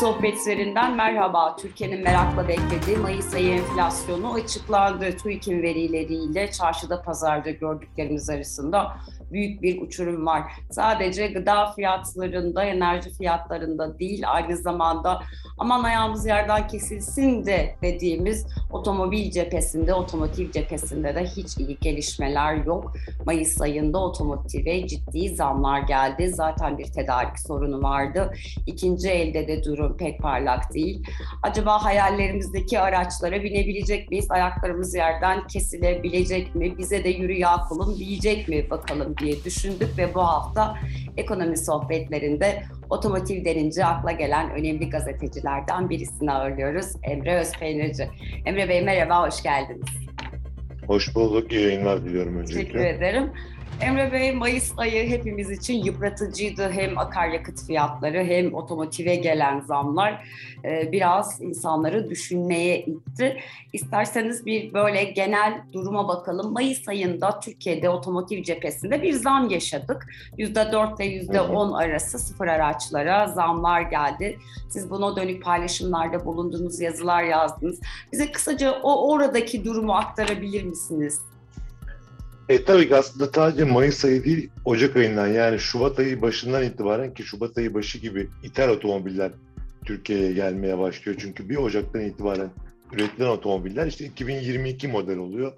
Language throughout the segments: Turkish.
sohbetlerinden merhaba. Türkiye'nin merakla beklediği Mayıs ayı enflasyonu açıklandı. TÜİK'in verileriyle çarşıda pazarda gördüklerimiz arasında büyük bir uçurum var. Sadece gıda fiyatlarında, enerji fiyatlarında değil aynı zamanda aman ayağımız yerden kesilsin de dediğimiz otomobil cephesinde, otomotiv cephesinde de hiç iyi gelişmeler yok. Mayıs ayında otomotive ciddi zamlar geldi. Zaten bir tedarik sorunu vardı. İkinci elde de durum pek parlak değil. Acaba hayallerimizdeki araçlara binebilecek miyiz? Ayaklarımız yerden kesilebilecek mi? Bize de yürü ya kulum diyecek mi bakalım diye düşündük ve bu hafta ekonomi sohbetlerinde otomotiv denince akla gelen önemli gazetecilerden birisini ağırlıyoruz. Emre Özpeynirci. Emre Bey merhaba, hoş geldiniz. Hoş bulduk, iyi yayınlar diliyorum öncelikle. Teşekkür ederim. Emre Bey, Mayıs ayı hepimiz için yıpratıcıydı. Hem akaryakıt fiyatları hem otomotive gelen zamlar e, biraz insanları düşünmeye itti. İsterseniz bir böyle genel duruma bakalım. Mayıs ayında Türkiye'de otomotiv cephesinde bir zam yaşadık. %4 ile %10 arası sıfır araçlara zamlar geldi. Siz buna dönük paylaşımlarda bulundunuz, yazılar yazdınız. Bize kısaca o oradaki durumu aktarabilir misiniz? E tabii ki aslında sadece Mayıs ayı değil, Ocak ayından yani Şubat ayı başından itibaren ki Şubat ayı başı gibi ithal otomobiller Türkiye'ye gelmeye başlıyor. Çünkü bir Ocak'tan itibaren üretilen otomobiller işte 2022 model oluyor.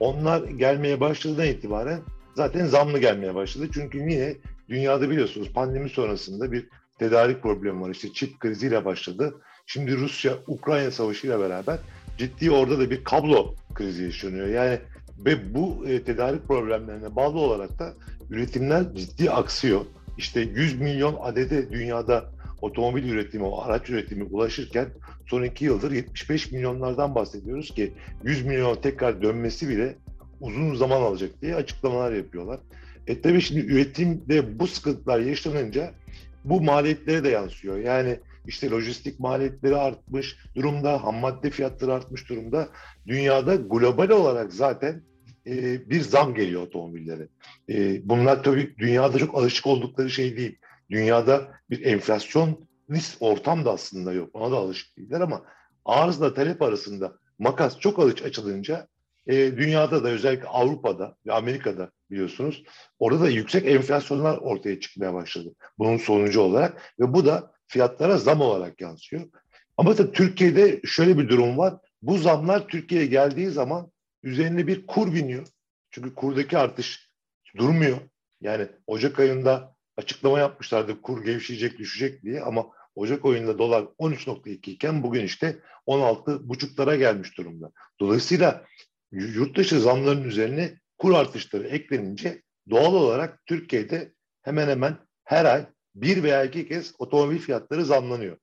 Onlar gelmeye başladığından itibaren zaten zamlı gelmeye başladı. Çünkü niye? Dünyada biliyorsunuz pandemi sonrasında bir tedarik problemi var. İşte çip kriziyle başladı. Şimdi Rusya-Ukrayna savaşıyla beraber ciddi orada da bir kablo krizi yaşanıyor. Yani ve bu e, tedarik problemlerine bağlı olarak da üretimler ciddi aksıyor. İşte 100 milyon adede dünyada otomobil üretimi, o araç üretimi ulaşırken son iki yıldır 75 milyonlardan bahsediyoruz ki 100 milyon tekrar dönmesi bile uzun zaman alacak diye açıklamalar yapıyorlar. E tabii şimdi üretimde bu sıkıntılar yaşanınca bu maliyetlere de yansıyor. Yani işte lojistik maliyetleri artmış durumda, ham madde fiyatları artmış durumda. Dünyada global olarak zaten e, bir zam geliyor otomobillere. E, bunlar tabii dünyada çok alışık oldukları şey değil. Dünyada bir enflasyon ortam da aslında yok. Ona da alışık değiller ama arzla talep arasında makas çok alış açılınca e, dünyada da özellikle Avrupa'da ve Amerika'da biliyorsunuz orada da yüksek enflasyonlar ortaya çıkmaya başladı. Bunun sonucu olarak ve bu da fiyatlara zam olarak yansıyor. Ama tabii Türkiye'de şöyle bir durum var. Bu zamlar Türkiye'ye geldiği zaman üzerine bir kur biniyor. Çünkü kurdaki artış durmuyor. Yani Ocak ayında açıklama yapmışlardı kur gevşeyecek düşecek diye ama Ocak ayında dolar 13.2 iken bugün işte 16.5'lara gelmiş durumda. Dolayısıyla yurt dışı zamların üzerine kur artışları eklenince doğal olarak Türkiye'de hemen hemen her ay bir veya iki kez otomobil fiyatları zamlanıyor.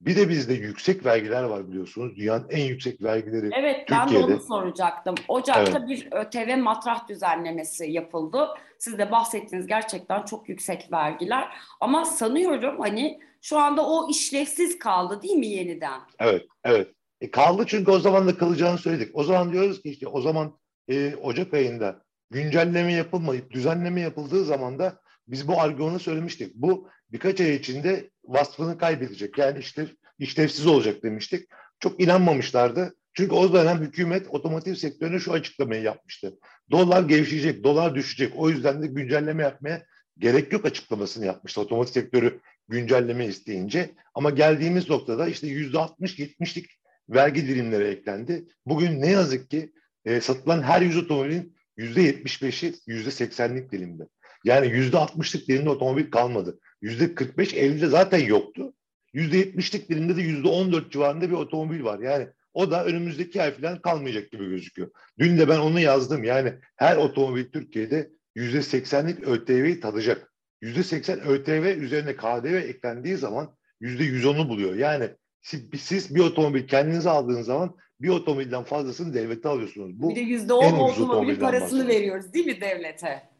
Bir de bizde yüksek vergiler var biliyorsunuz. Dünyanın en yüksek vergileri Evet Türkiye'de. ben de onu soracaktım. Ocak'ta evet. bir ÖTV matrah düzenlemesi yapıldı. Siz de bahsettiniz gerçekten çok yüksek vergiler. Ama sanıyorum hani şu anda o işlevsiz kaldı değil mi yeniden? Evet, evet. E kaldı çünkü o zaman da kalacağını söyledik. O zaman diyoruz ki işte o zaman e, Ocak ayında güncelleme yapılmayıp düzenleme yapıldığı zaman da biz bu argümanı söylemiştik. Bu birkaç ay içinde vasfını kaybedecek. Yani işte işlevsiz olacak demiştik. Çok inanmamışlardı. Çünkü o dönem hükümet otomotiv sektörüne şu açıklamayı yapmıştı. Dolar gevşeyecek, dolar düşecek. O yüzden de güncelleme yapmaya gerek yok açıklamasını yapmıştı. Otomotiv sektörü güncelleme isteyince. Ama geldiğimiz noktada işte yüzde 60-70'lik vergi dilimleri eklendi. Bugün ne yazık ki e, satılan her yüz otomobilin yüzde 75'i yüzde 80'lik dilimde. Yani yüzde 60'lık dilimde otomobil kalmadı. Yüzde 45-50'de zaten yoktu. Yüzde 70'lik dilimde de yüzde 14 civarında bir otomobil var. Yani o da önümüzdeki ay falan kalmayacak gibi gözüküyor. Dün de ben onu yazdım. Yani her otomobil Türkiye'de yüzde 80'lik ÖTV'yi tadacak. Yüzde 80 ÖTV üzerine KDV eklendiği zaman yüzde 110'u buluyor. Yani siz, siz bir otomobil kendinize aldığınız zaman bir otomobilden fazlasını devlete alıyorsunuz. Bu bir de yüzde on otomobil parasını veriyoruz değil mi devlete?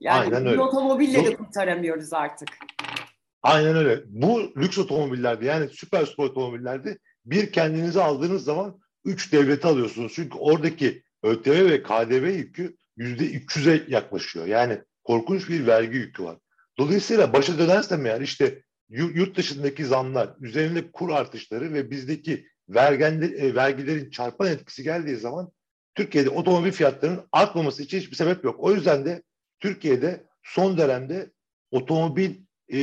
Yani Aynen öyle. otomobille de kurtaramıyoruz artık. Aynen öyle. Bu lüks otomobillerde yani süper spor otomobillerde bir kendinize aldığınız zaman üç devlete alıyorsunuz. Çünkü oradaki ÖTV ve KDV yükü yüzde 300'e yaklaşıyor. Yani korkunç bir vergi yükü var. Dolayısıyla başa dönersem yani işte yurt dışındaki zamlar, üzerinde kur artışları ve bizdeki vergendi, vergilerin çarpan etkisi geldiği zaman Türkiye'de otomobil fiyatlarının artmaması için hiçbir sebep yok. O yüzden de Türkiye'de son dönemde otomobil e,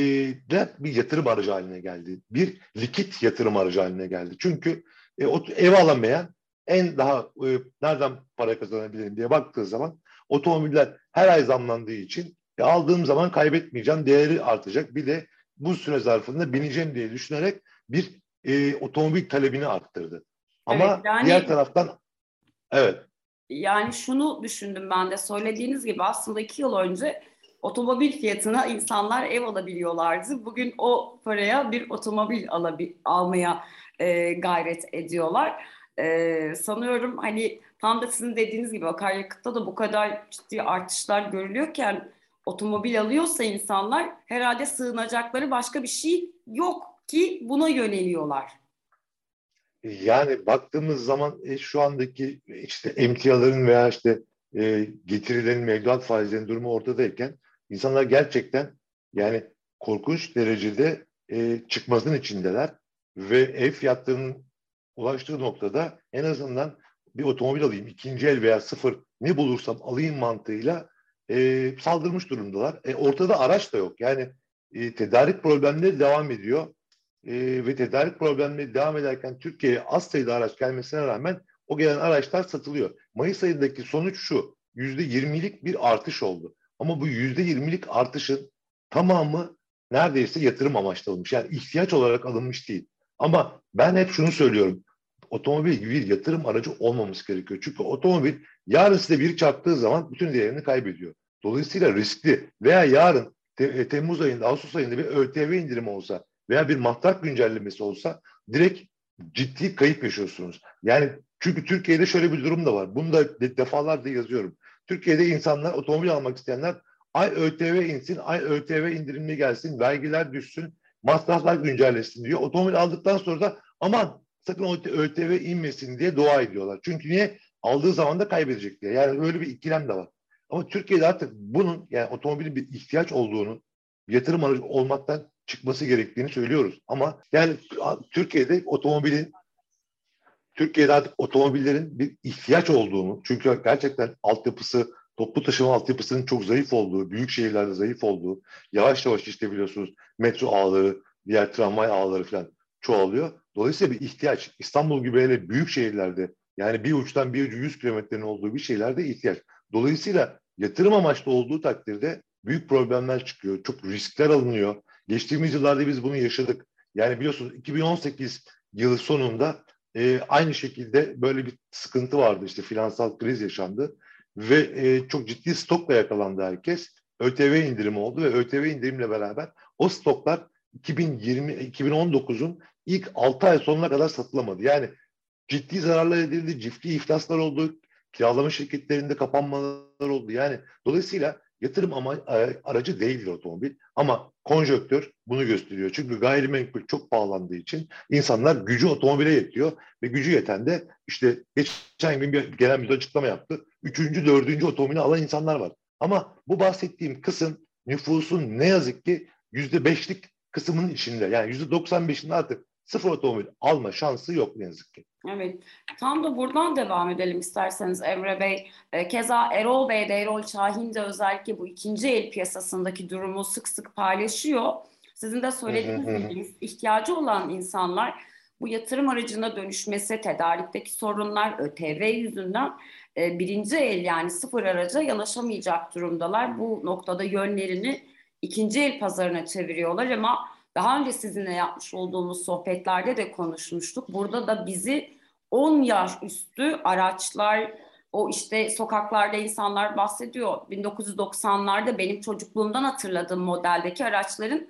de bir yatırım aracı haline geldi. Bir likit yatırım aracı haline geldi. Çünkü e, ev alamayan en daha e, nereden para kazanabilirim diye baktığı zaman otomobiller her ay zamlandığı için e, aldığım zaman kaybetmeyeceğim, değeri artacak. Bir de bu süre zarfında bineceğim diye düşünerek bir e, otomobil talebini arttırdı. Ama evet, yani, diğer taraftan evet. Yani şunu düşündüm ben de söylediğiniz gibi aslında iki yıl önce otomobil fiyatına insanlar ev alabiliyorlardı. Bugün o paraya bir otomobil alabil, almaya e, gayret ediyorlar. E, sanıyorum hani tam da sizin dediğiniz gibi akaryakıtta da bu kadar ciddi artışlar görülüyorken otomobil alıyorsa insanlar herhalde sığınacakları başka bir şey yok ki buna yöneliyorlar. Yani baktığımız zaman e, şu andaki işte emtiaların veya işte e, getirilerin mevduat faizlerinin durumu ortadayken insanlar gerçekten yani korkunç derecede e, çıkmasının içindeler ve ev fiyatlarının ulaştığı noktada en azından bir otomobil alayım, ikinci el veya sıfır ne bulursam alayım mantığıyla e, saldırmış durumdalar. E, ortada araç da yok. Yani e, tedarik problemleri devam ediyor. E, ve tedarik problemleri devam ederken Türkiye'ye az sayıda araç gelmesine rağmen o gelen araçlar satılıyor. Mayıs ayındaki sonuç şu. Yüzde yirmilik bir artış oldu. Ama bu yüzde yirmilik artışın tamamı neredeyse yatırım amaçlı alınmış. Yani ihtiyaç olarak alınmış değil. Ama ben hep şunu söylüyorum. Otomobil bir yatırım aracı olmaması gerekiyor. Çünkü otomobil yarın size bir çarptığı zaman bütün değerini kaybediyor. Dolayısıyla riskli veya yarın te- e, Temmuz ayında, Ağustos ayında bir ÖTV indirimi olsa veya bir matrak güncellemesi olsa direkt ciddi kayıp yaşıyorsunuz. Yani çünkü Türkiye'de şöyle bir durum da var. Bunu da defalarca yazıyorum. Türkiye'de insanlar otomobil almak isteyenler ay ÖTV insin, ay ÖTV indirimli gelsin, vergiler düşsün, masraflar güncelleşsin diyor. Otomobil aldıktan sonra da aman sakın ÖTV inmesin diye dua ediyorlar. Çünkü niye? Aldığı zaman da kaybedecek diye. Yani böyle bir ikilem de var. Ama Türkiye'de artık bunun yani otomobilin bir ihtiyaç olduğunu, yatırım aracı olmaktan çıkması gerektiğini söylüyoruz. Ama yani Türkiye'de otomobilin Türkiye'de artık otomobillerin bir ihtiyaç olduğunu, çünkü gerçekten altyapısı, toplu taşıma altyapısının çok zayıf olduğu, büyük şehirlerde zayıf olduğu, yavaş yavaş işte biliyorsunuz metro ağları, diğer tramvay ağları falan çoğalıyor. Dolayısıyla bir ihtiyaç. İstanbul gibi hele büyük şehirlerde yani bir uçtan bir ucu 100 kilometrenin olduğu bir şeylerde ihtiyaç. Dolayısıyla yatırım amaçlı olduğu takdirde büyük problemler çıkıyor. Çok riskler alınıyor. Geçtiğimiz yıllarda biz bunu yaşadık. Yani biliyorsunuz 2018 yılı sonunda e, aynı şekilde böyle bir sıkıntı vardı işte finansal kriz yaşandı ve e, çok ciddi stokla yakalandı herkes. ÖTV indirimi oldu ve ÖTV indirimle beraber o stoklar 2020 2019'un ilk 6 ay sonuna kadar satılamadı. Yani ciddi zararlar edildi, ciddi iflaslar oldu, kiralama şirketlerinde kapanmalar oldu. Yani dolayısıyla yatırım ama e, aracı değildir otomobil ama konjöktör bunu gösteriyor. Çünkü gayrimenkul çok pahalandığı için insanlar gücü otomobile yetiyor ve gücü yeten de işte geçen gün bir genel müdür açıklama yaptı. Üçüncü, dördüncü otomobili alan insanlar var. Ama bu bahsettiğim kısım nüfusun ne yazık ki yüzde beşlik kısmının içinde. Yani yüzde doksan beşinde artık sıfır otomobil alma şansı yok ne yazık ki. Evet. Tam da buradan devam edelim isterseniz Emre Bey. E, keza Erol Bey de Erol Şahin de özellikle bu ikinci el piyasasındaki durumu sık sık paylaşıyor. Sizin de söylediğiniz gibi ihtiyacı olan insanlar bu yatırım aracına dönüşmesi, tedarikteki sorunlar, ÖTV yüzünden e, birinci el yani sıfır araca yanaşamayacak durumdalar. Bu noktada yönlerini ikinci el pazarına çeviriyorlar ama daha önce sizinle yapmış olduğumuz sohbetlerde de konuşmuştuk. Burada da bizi 10 yaş üstü araçlar, o işte sokaklarda insanlar bahsediyor. 1990'larda benim çocukluğumdan hatırladığım modeldeki araçların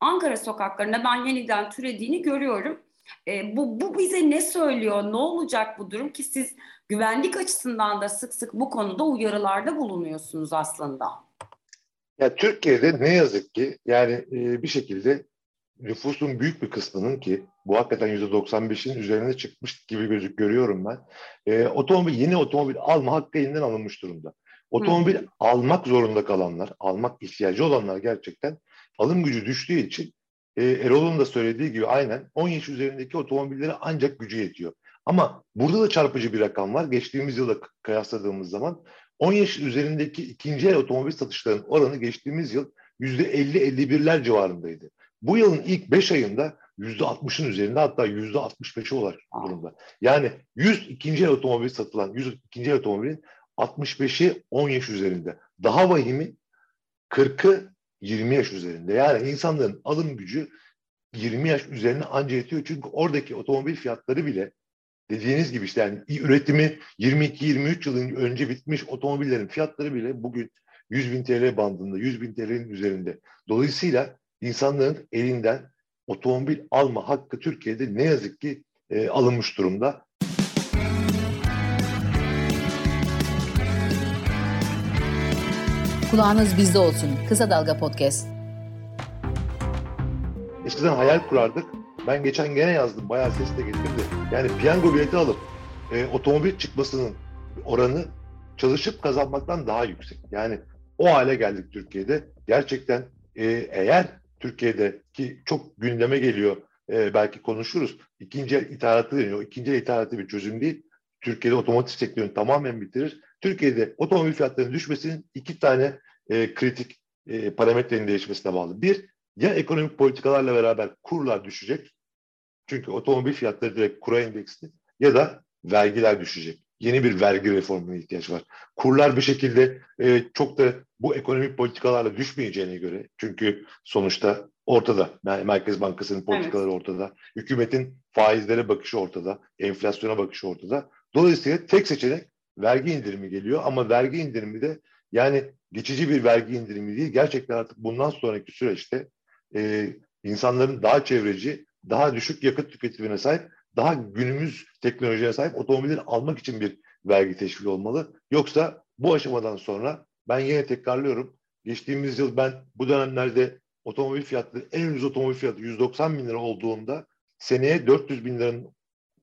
Ankara sokaklarında ben yeniden türediğini görüyorum. E, bu, bu bize ne söylüyor? Ne olacak bu durum ki siz güvenlik açısından da sık sık bu konuda uyarılarda bulunuyorsunuz aslında? Ya Türkiye'de ne yazık ki yani e, bir şekilde nüfusun büyük bir kısmının ki bu hakikaten %95'in üzerine çıkmış gibi gözük görüyorum ben. E, otomobil yeni otomobil alma hakkı elinden alınmış durumda. Otomobil Hı. almak zorunda kalanlar, almak ihtiyacı olanlar gerçekten alım gücü düştüğü için e, Erol'un da söylediği gibi aynen 10 yaş üzerindeki otomobillere ancak gücü yetiyor. Ama burada da çarpıcı bir rakam var. Geçtiğimiz yılda kıyasladığımız zaman 10 yaş üzerindeki ikinci el otomobil satışlarının oranı geçtiğimiz yıl %50-51'ler civarındaydı. Bu yılın ilk 5 ayında %60'ın üzerinde hatta %65'e ulaşmış durumda. Yani 100 ikinci el otomobil satılan 100 ikinci el otomobilin 65'i 10 yaş üzerinde. Daha vahimi 40'ı 20 yaş üzerinde. Yani insanların alım gücü 20 yaş üzerine anca yetiyor. Çünkü oradaki otomobil fiyatları bile dediğiniz gibi işte yani üretimi 22-23 yıl önce bitmiş otomobillerin fiyatları bile bugün 100 bin TL bandında, 100 bin TL'nin üzerinde. Dolayısıyla insanların elinden otomobil alma hakkı Türkiye'de ne yazık ki e, alınmış durumda. Kulağınız bizde olsun. Kısa Dalga Podcast. Eskiden hayal kurardık. Ben geçen gene yazdım. Bayağı ses de getirdi. Yani piyango bileti alıp e, otomobil çıkmasının oranı çalışıp kazanmaktan daha yüksek. Yani o hale geldik Türkiye'de. Gerçekten e, eğer Türkiye'de ki çok gündeme geliyor e, belki konuşuruz. İkinci el ithalatı deniyor. İkinci el ithalatı bir çözüm değil. Türkiye'de otomotiv sektörünü tamamen bitirir. Türkiye'de otomobil fiyatlarının düşmesinin iki tane e, kritik e, parametrenin değişmesine bağlı. Bir, ya ekonomik politikalarla beraber kurlar düşecek. Çünkü otomobil fiyatları direkt kura endeksli ya da vergiler düşecek. Yeni bir vergi reformuna ihtiyaç var. Kurlar bir şekilde e, çok da bu ekonomik politikalarla düşmeyeceğine göre çünkü sonuçta ortada. Merkez Bankası'nın politikaları evet. ortada. Hükümetin faizlere bakışı ortada. Enflasyona bakışı ortada. Dolayısıyla tek seçenek vergi indirimi geliyor ama vergi indirimi de yani geçici bir vergi indirimi değil. Gerçekten artık bundan sonraki süreçte e, insanların daha çevreci, daha düşük yakıt tüketimine sahip, daha günümüz teknolojiye sahip otomobilleri almak için bir vergi teşviki olmalı. Yoksa bu aşamadan sonra ben yine tekrarlıyorum. Geçtiğimiz yıl ben bu dönemlerde otomobil fiyatları en ucuz otomobil fiyatı 190 bin lira olduğunda seneye 400 bin liranın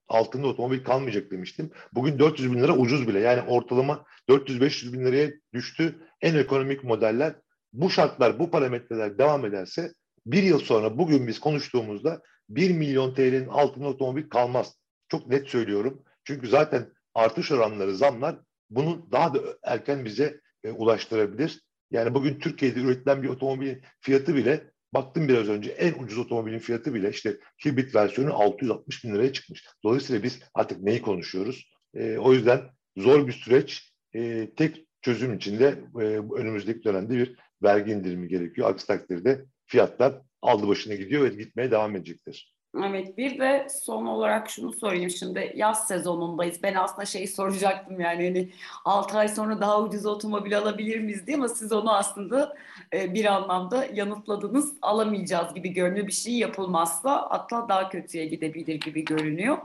altında otomobil kalmayacak demiştim. Bugün 400 bin lira ucuz bile. Yani ortalama 400-500 bin liraya düştü. En ekonomik modeller. Bu şartlar, bu parametreler devam ederse bir yıl sonra bugün biz konuştuğumuzda 1 milyon TL'nin altında otomobil kalmaz. Çok net söylüyorum. Çünkü zaten artış oranları, zamlar bunu daha da erken bize e, ulaştırabilir. Yani bugün Türkiye'de üretilen bir otomobil fiyatı bile baktım biraz önce en ucuz otomobilin fiyatı bile işte hibrit versiyonu 660 bin liraya çıkmış. Dolayısıyla biz artık neyi konuşuyoruz? E, o yüzden zor bir süreç. E, tek çözüm içinde e, önümüzdeki dönemde bir vergi indirimi gerekiyor. Aksi takdirde fiyatlar aldı başına gidiyor ve gitmeye devam edecektir. Evet bir de son olarak şunu sorayım şimdi yaz sezonundayız. Ben aslında şeyi soracaktım yani hani 6 ay sonra daha ucuz otomobil alabilir miyiz diye ama siz onu aslında e, bir anlamda yanıtladınız. Alamayacağız gibi görünüyor bir şey yapılmazsa hatta daha kötüye gidebilir gibi görünüyor.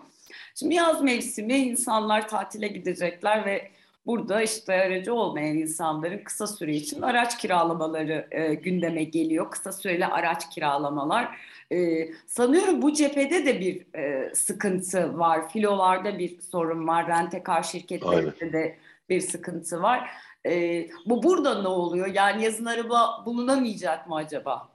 Şimdi yaz mevsimi insanlar tatile gidecekler ve burada işte aracı olmayan insanların kısa süre için araç kiralamaları e, gündeme geliyor. Kısa süreli araç kiralamalar ee, sanıyorum bu cephede de bir e, sıkıntı var. Filolarda bir sorun var. Rentekar şirketlerinde Aynen. de bir sıkıntı var. Ee, bu burada ne oluyor? Yani yazın araba bulunamayacak mı acaba?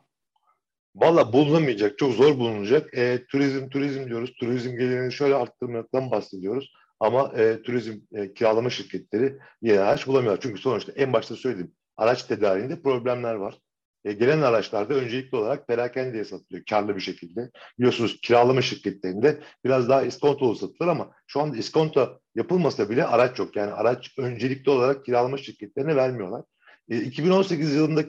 Valla bulunamayacak. Çok zor bulunacak. E, turizm turizm diyoruz. Turizm gelirini şöyle arttırmaktan bahsediyoruz. Ama e, turizm e, kiralama şirketleri yeni araç bulamıyor. Çünkü sonuçta en başta söyledim. Araç tedariğinde problemler var e, gelen araçlarda öncelikli olarak perakendeye satılıyor karlı bir şekilde. Biliyorsunuz kiralama şirketlerinde biraz daha iskontolu satılır ama şu anda iskonto yapılmasa bile araç yok. Yani araç öncelikli olarak kiralama şirketlerine vermiyorlar. E, 2018 yılında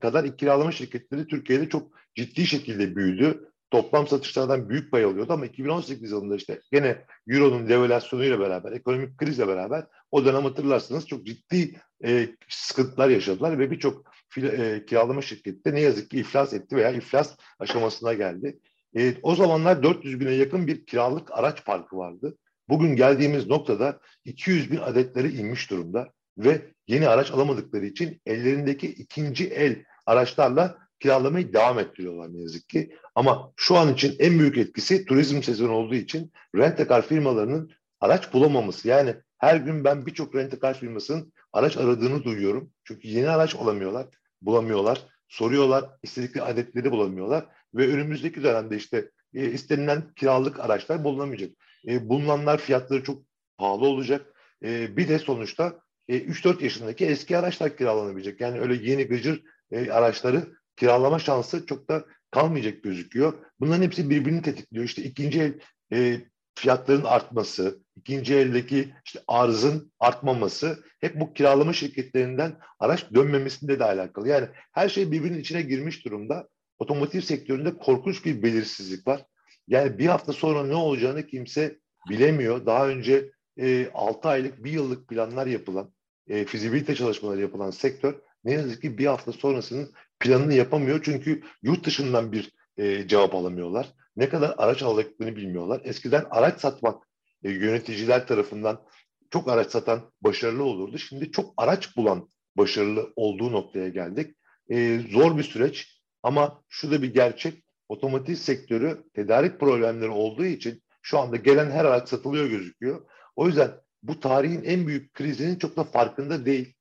kadar kiralama şirketleri Türkiye'de çok ciddi şekilde büyüdü. Toplam satışlardan büyük pay alıyordu ama 2018 yılında işte gene Euro'nun devalüasyonuyla beraber, ekonomik krizle beraber o dönem hatırlarsınız çok ciddi e, sıkıntılar yaşadılar ve birçok e, kiralama şirketi de ne yazık ki iflas etti veya iflas aşamasına geldi. E, o zamanlar 400 bine yakın bir kiralık araç parkı vardı. Bugün geldiğimiz noktada 200 bin adetleri inmiş durumda ve yeni araç alamadıkları için ellerindeki ikinci el araçlarla kiralamayı devam ettiriyorlar ne yazık ki. Ama şu an için en büyük etkisi turizm sezonu olduğu için rentekar firmalarının araç bulamaması. Yani her gün ben birçok rentekar firmasının araç aradığını duyuyorum. Çünkü yeni araç alamıyorlar bulamıyorlar. Soruyorlar, istedikleri adetleri bulamıyorlar. ve önümüzdeki dönemde işte e, istenilen kiralık araçlar bulunamayacak. E, bulunanlar fiyatları çok pahalı olacak. E, bir de sonuçta e, 3-4 yaşındaki eski araçlar kiralanabilecek. Yani öyle yeni gıcır e, araçları kiralama şansı çok da kalmayacak gözüküyor. Bunların hepsi birbirini tetikliyor. İşte ikinci el e, fiyatların artması, ikinci eldeki işte arzın artmaması hep bu kiralama şirketlerinden araç dönmemesinde de alakalı. Yani her şey birbirinin içine girmiş durumda. Otomotiv sektöründe korkunç bir belirsizlik var. Yani bir hafta sonra ne olacağını kimse bilemiyor. Daha önce e, 6 aylık, bir yıllık planlar yapılan, e, fizibilite çalışmaları yapılan sektör ne yazık ki bir hafta sonrasının planını yapamıyor. Çünkü yurt dışından bir e, cevap alamıyorlar. Ne kadar araç aldıklarını bilmiyorlar. Eskiden araç satmak e, yöneticiler tarafından çok araç satan başarılı olurdu. Şimdi çok araç bulan başarılı olduğu noktaya geldik. E, zor bir süreç ama şu da bir gerçek. Otomotiv sektörü tedarik problemleri olduğu için şu anda gelen her araç satılıyor gözüküyor. O yüzden bu tarihin en büyük krizinin çok da farkında değil.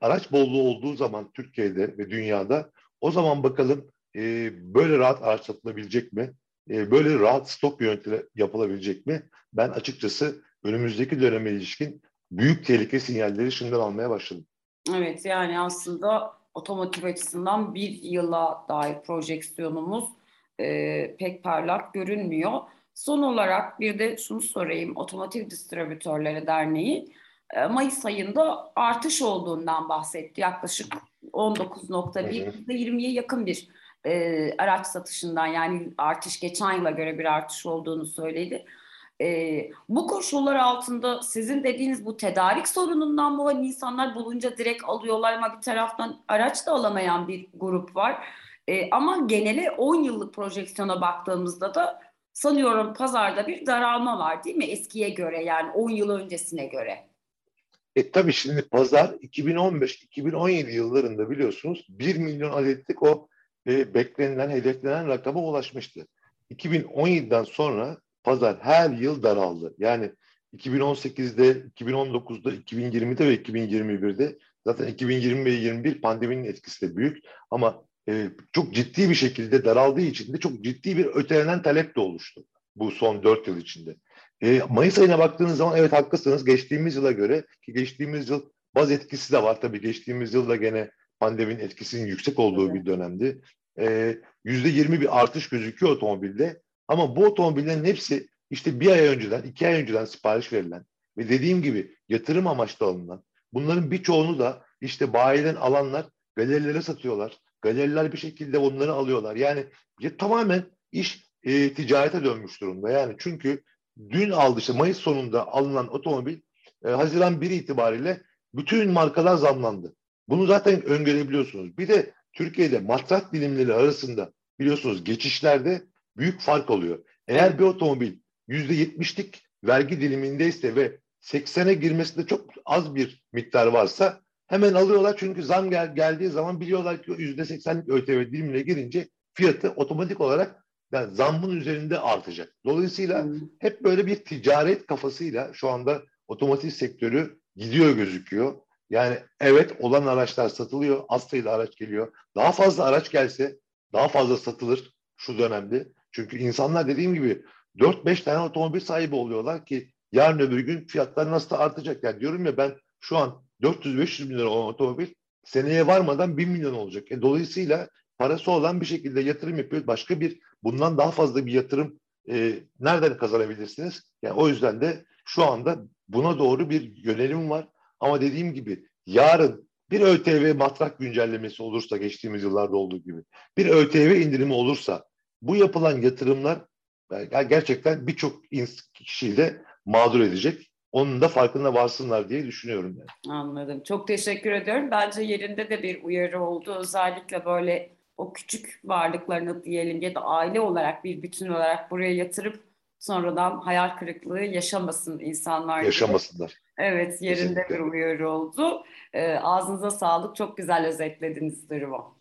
Araç bolluğu olduğu zaman Türkiye'de ve dünyada o zaman bakalım e, böyle rahat araç satılabilecek mi? E, böyle rahat stok yönetimi yapılabilecek mi? Ben açıkçası önümüzdeki döneme ilişkin büyük tehlike sinyalleri şimdiden almaya başladım. Evet yani aslında otomotiv açısından bir yıla dair projeksiyonumuz e, pek parlak görünmüyor. Son olarak bir de şunu sorayım. Otomotiv Distribütörleri Derneği Mayıs ayında artış olduğundan bahsetti. Yaklaşık 19.1 %20'ye yakın bir e, araç satışından yani artış geçen yıla göre bir artış olduğunu söyledi. E, bu koşullar altında sizin dediğiniz bu tedarik sorunundan mı hani insanlar bulunca direkt alıyorlar ama bir taraftan araç da alamayan bir grup var. E, ama genele 10 yıllık projeksiyona baktığımızda da sanıyorum pazarda bir daralma var değil mi eskiye göre yani 10 yıl öncesine göre? E tabii şimdi pazar 2015-2017 yıllarında biliyorsunuz 1 milyon adetlik o e, beklenilen, hedeflenen rakama ulaşmıştı. 2017'den sonra pazar her yıl daraldı. Yani 2018'de, 2019'da, 2020'de ve 2021'de zaten 2020 ve 2021 pandeminin etkisi de büyük ama e, çok ciddi bir şekilde daraldığı için de çok ciddi bir ötelenen talep de oluştu bu son dört yıl içinde. E, Mayıs ayına baktığınız zaman evet haklısınız geçtiğimiz yıla göre ki geçtiğimiz yıl baz etkisi de var tabii geçtiğimiz yılda gene pandeminin etkisinin yüksek olduğu evet. bir dönemdi. Yüzde yirmi bir artış gözüküyor otomobilde ama bu otomobillerin hepsi işte bir ay önceden, iki ay önceden sipariş verilen ve dediğim gibi yatırım amaçlı alınan bunların birçoğunu da işte bayiden alanlar galerilere satıyorlar. Galeriler bir şekilde onları alıyorlar. Yani ya, tamamen iş e, ticarete dönmüş durumda. Yani çünkü dün aldı işte Mayıs sonunda alınan otomobil e, Haziran 1 itibariyle bütün markalar zamlandı. Bunu zaten öngörebiliyorsunuz. Bir de Türkiye'de matrak dilimleri arasında biliyorsunuz geçişlerde büyük fark oluyor. Eğer bir otomobil yüzde yetmişlik vergi dilimindeyse ve 80'e girmesinde çok az bir miktar varsa hemen alıyorlar çünkü zam gel geldiği zaman biliyorlar ki yüzde 80'lik ÖTV dilimine girince fiyatı otomatik olarak yani zammın üzerinde artacak. Dolayısıyla hmm. hep böyle bir ticaret kafasıyla şu anda otomotiv sektörü gidiyor gözüküyor. Yani evet olan araçlar satılıyor, az sayıda araç geliyor. Daha fazla araç gelse daha fazla satılır şu dönemde. Çünkü insanlar dediğim gibi 4-5 tane otomobil sahibi oluyorlar ki yarın öbür gün fiyatlar nasıl da artacak. Yani diyorum ya ben şu an 400-500 bin lira olan otomobil seneye varmadan 1 milyon olacak. E, dolayısıyla parası olan bir şekilde yatırım yapıyor. Başka bir bundan daha fazla bir yatırım e, nereden kazanabilirsiniz? Yani o yüzden de şu anda buna doğru bir yönelim var. Ama dediğim gibi yarın bir ÖTV matrak güncellemesi olursa geçtiğimiz yıllarda olduğu gibi bir ÖTV indirimi olursa bu yapılan yatırımlar gerçekten birçok kişiyi de mağdur edecek. Onun da farkında varsınlar diye düşünüyorum. Yani. Anladım. Çok teşekkür ediyorum. Bence yerinde de bir uyarı oldu. Özellikle böyle o küçük varlıklarını diyelim ya da aile olarak bir bütün olarak buraya yatırıp sonradan hayal kırıklığı yaşamasın insanlar. Yaşamasınlar. Evet yerinde Kesinlikle. bir uyarı oldu. E, ağzınıza sağlık. Çok güzel özetlediniz durumu.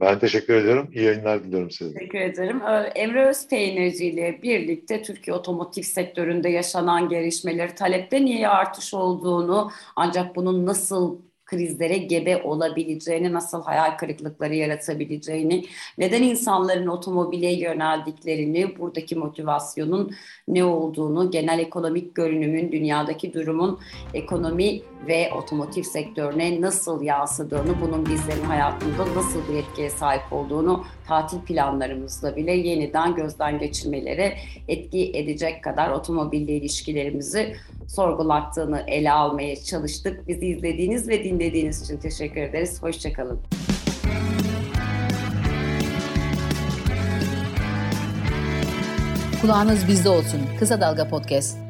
Ben teşekkür ediyorum. İyi yayınlar diliyorum size. Teşekkür ederim. Emre Özpeynirci ile birlikte Türkiye otomotiv sektöründe yaşanan gelişmeleri, talepte niye artış olduğunu ancak bunun nasıl krizlere gebe olabileceğini, nasıl hayal kırıklıkları yaratabileceğini, neden insanların otomobile yöneldiklerini, buradaki motivasyonun ne olduğunu, genel ekonomik görünümün, dünyadaki durumun ekonomi ve otomotiv sektörüne nasıl yansıdığını, bunun bizlerin hayatında nasıl bir etkiye sahip olduğunu tatil planlarımızla bile yeniden gözden geçirmeleri etki edecek kadar otomobille ilişkilerimizi sorgulattığını ele almaya çalıştık. Bizi izlediğiniz ve dinlediğiniz için teşekkür ederiz. Hoşçakalın. Kulağınız bizde olsun. Kısa Dalga Podcast.